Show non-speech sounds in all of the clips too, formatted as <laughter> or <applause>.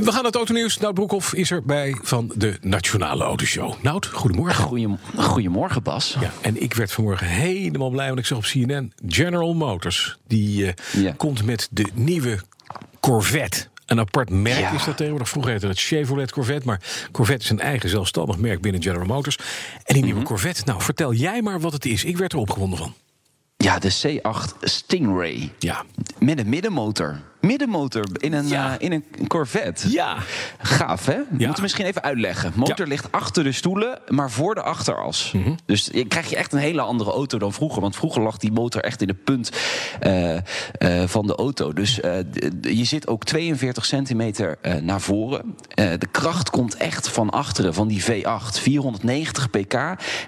We gaan naar het autonieuws. Nout Broekhoff is erbij van de Nationale Autoshow. Nout, goedemorgen. Goedem- Goedemorgen, Bas. Ja, en ik werd vanmorgen helemaal blij, want ik zag op CNN General Motors. Die eh, Ja. komt met de nieuwe Corvette. Een apart merk Ja. is dat tegenwoordig. Vroeger heette het Chevrolet Corvette, maar Corvette is een eigen zelfstandig merk binnen General Motors. En die nieuwe Corvette, nou vertel jij maar wat het is. Ik werd er opgewonden van. Ja, de C8 Stingray. Ja. Met een middenmotor. Middenmotor in een, Ja. eh, in een Corvette. Ja. Gaaf, hè? We moeten misschien even uitleggen. Motor Ja. Mhm. ligt achter de stoelen, maar voor de achteras. Dus je krijg je echt een hele andere auto dan vroeger. Want vroeger lag die motor echt in de punt eh, eh, van de auto. Dus je zit ook 42 centimeter naar voren. De kracht komt echt van achteren, van die V8. 490 pk.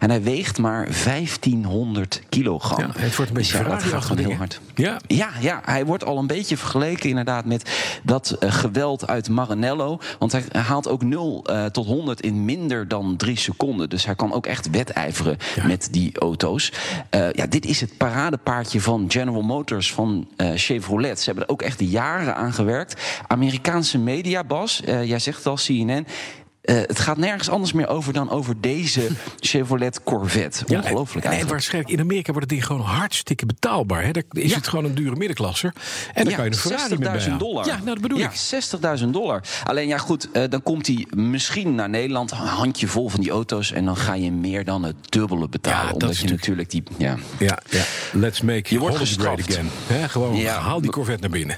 En hij weegt maar 1500 kilogram. Ja, het wordt een beetje Dus ja, dat gaat gewoon heel hard. Ja. Ja, ja, hij wordt al een beetje vergeleken inderdaad met dat eh, geweld uit Maranello. Want hij haalt ook 0 eh, tot 100 in minder dan drie seconden. Dus hij kan ook echt wedijveren Ja. met die auto's. Eh, ja, dit is het paradepaardje van General Motors, van Chevrolet. Ze hebben er ook echt jaren aan gewerkt. Amerikaanse media, Bas, jij zegt het al, CNN... eh, het gaat nergens anders meer over dan over deze Chevrolet Corvette. Ja, Ongelooflijk en, eigenlijk. in Amerika wordt het ding gewoon hartstikke betaalbaar. Hè? Daar is Ja. het gewoon een dure middenklasser. En dan Ja, kan je een Ferrari mee 60.000 bijhalen. dollar. Ja, nou, dat bedoel ik. 60.000 dollar. Alleen ja, goed, eh, dan komt hij misschien naar Nederland, een handje vol van die auto's, en dan ga je meer dan het dubbele betalen. Omdat je natuurlijk die. Ja. Ja, ja. let's make Je wordt gestraft. again. Gewoon haal die Corvette naar binnen.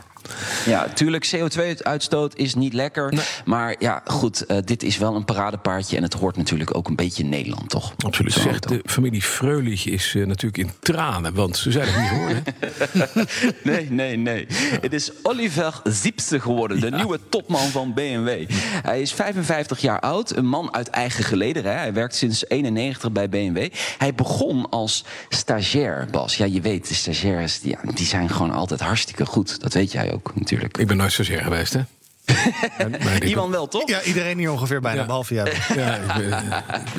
Ja, tuurlijk, CO2-uitstoot is niet lekker. Nee. Maar ja, goed, eh, dit is wel een paradepaardje en het hoort natuurlijk ook een beetje Nederland, toch? Absoluut. Zeg, de familie Freulich is eh, natuurlijk in tranen, want ze zijn het niet geworden. hè? <laughs> Nee, nee, nee. Het is Oliver Zipse geworden, de nieuwe topman van BMW. Hij is 55 jaar oud, een man uit eigen geleden. Hè. Hij werkt sinds 91 bij BMW. Hij begon als stagiair, Bas. Ja, je weet, de stagiaires die, ja, die zijn gewoon altijd hartstikke goed. Dat weet jij ook natuurlijk. Ik ben nooit stagiair geweest, hè? <laughs> Iemand wel, toch? Ja, iedereen hier ongeveer bijna, Ja. behalve. <laughs> Ja, ik, ben-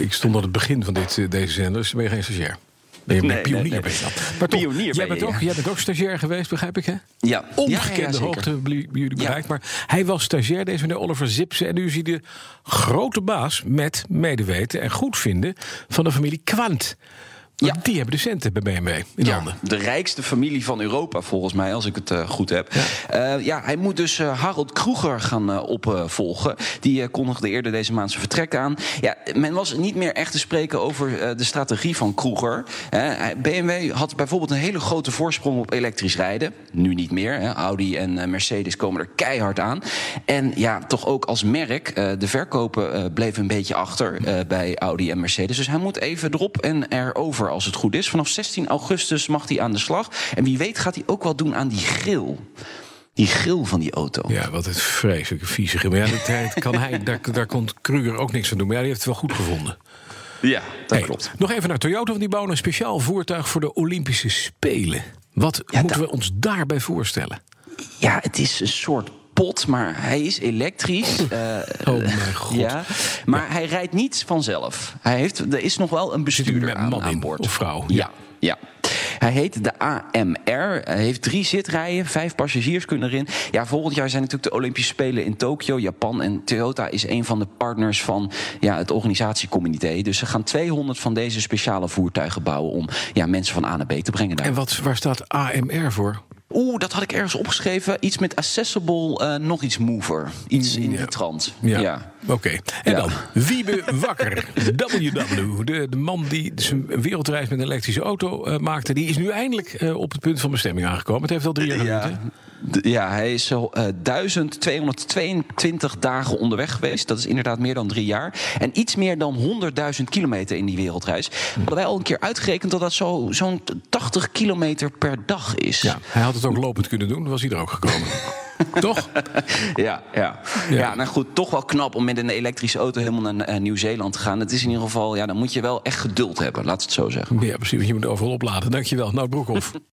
ik stond aan het begin van dit, eh, deze zender, dus ben je geen stagiair. Ben je Nee, pionier nee, nee. ben je dan. Maar toch, Pionier jij, ben bent je, ook, ja. jij bent ook stagiair geweest, begrijp ik, hè? Ja. Ja, ja, Ongekende zeker. hoogte hebben jullie Ja. bereikt. Maar hij was stagiair, deze meneer Oliver Zipse. En nu is hij de grote baas met medeweten en goedvinden van de familie Quant. Ja. Die hebben de centen bij BMW in Ja, handen. de rijkste familie van Europa, volgens mij, als ik het eh, goed heb. Ja. ja, hij moet dus eh, Harold Kroeger gaan eh, opvolgen. Die eh, kondigde eerder deze maand zijn vertrek aan. Ja, men was niet meer echt te spreken over eh, de strategie van Kroeger. BMW had bijvoorbeeld een hele grote voorsprong op elektrisch rijden. Nu niet meer. Hè. Audi en eh, Mercedes komen er keihard aan. En ja, toch ook als merk, eh, de verkopen eh, bleven een beetje achter eh, bij Audi en Mercedes. Dus hij moet even erop en erover als het goed is. Vanaf 16 augustus mag hij aan de slag. En wie weet gaat hij ook wel doen aan die grill. Die grill van die auto. Ja, wat een vreselijke vieze geel. Maar ja, dat, hij- kan hij, <laughs> daar, daar kon Kruger ook niks aan doen. Maar ja, die heeft het wel goed gevonden. Ja, dat Hey, klopt. Nog even naar Toyota, want die bouwen een speciaal voertuig voor de Olympische Spelen. Wat Ja, moeten we ons daarbij voorstellen? Ja, het is een soort pot, maar hij is elektrisch. eh, <laughs> Oh mijn god. Ja, maar hij rijdt niet vanzelf. Hij heeft, er is nog wel een bestuurder met aan, man aan boord. of vrouw? Ja, ja. Hij heet de AMR. Hij heeft drie zitrijen, vijf passagiers kunnen erin. Ja, volgend jaar zijn natuurlijk de Olympische Spelen in Tokio, Japan. En Toyota is een van de partners van ja, het organisatiecomité. Dus ze gaan 200 van deze speciale voertuigen bouwen om ja, mensen van A naar B te brengen. Daar. En wat, waar staat AMR voor? Oeh, dat had ik ergens opgeschreven. Iets met accessible, eh, nog iets mover. Iets in die trant. Ja. Oké. En Ja. dan Wiebe Wakker, <laughs> WW. De, de man die zijn wereldreis met een elektrische auto eh, maakte... die is nu eindelijk eh, op het punt van bestemming aangekomen. Het heeft al drie jaar geduurd? Ja, hij is zo, eh 1222 dagen onderweg geweest. Dat is inderdaad meer dan drie jaar. En iets meer dan 100.000 kilometer in die wereldreis. Hadden wij al een keer uitgerekend dat dat zo- zo'n 80 kilometer per dag is. Ja, hij had het ook lopend kunnen doen, was hij er ook gekomen. <laughs> Toch? Ja, ja. ja, nou goed, toch wel knap om met een elektrische auto helemaal naar Nieuw-Zeeland te gaan. Het is in ieder geval, ja, dan moet je wel echt geduld hebben, laat het zo zeggen. Ja, precies, want je moet overal opladen. Dankjewel. Nou, Broekhoff. <laughs>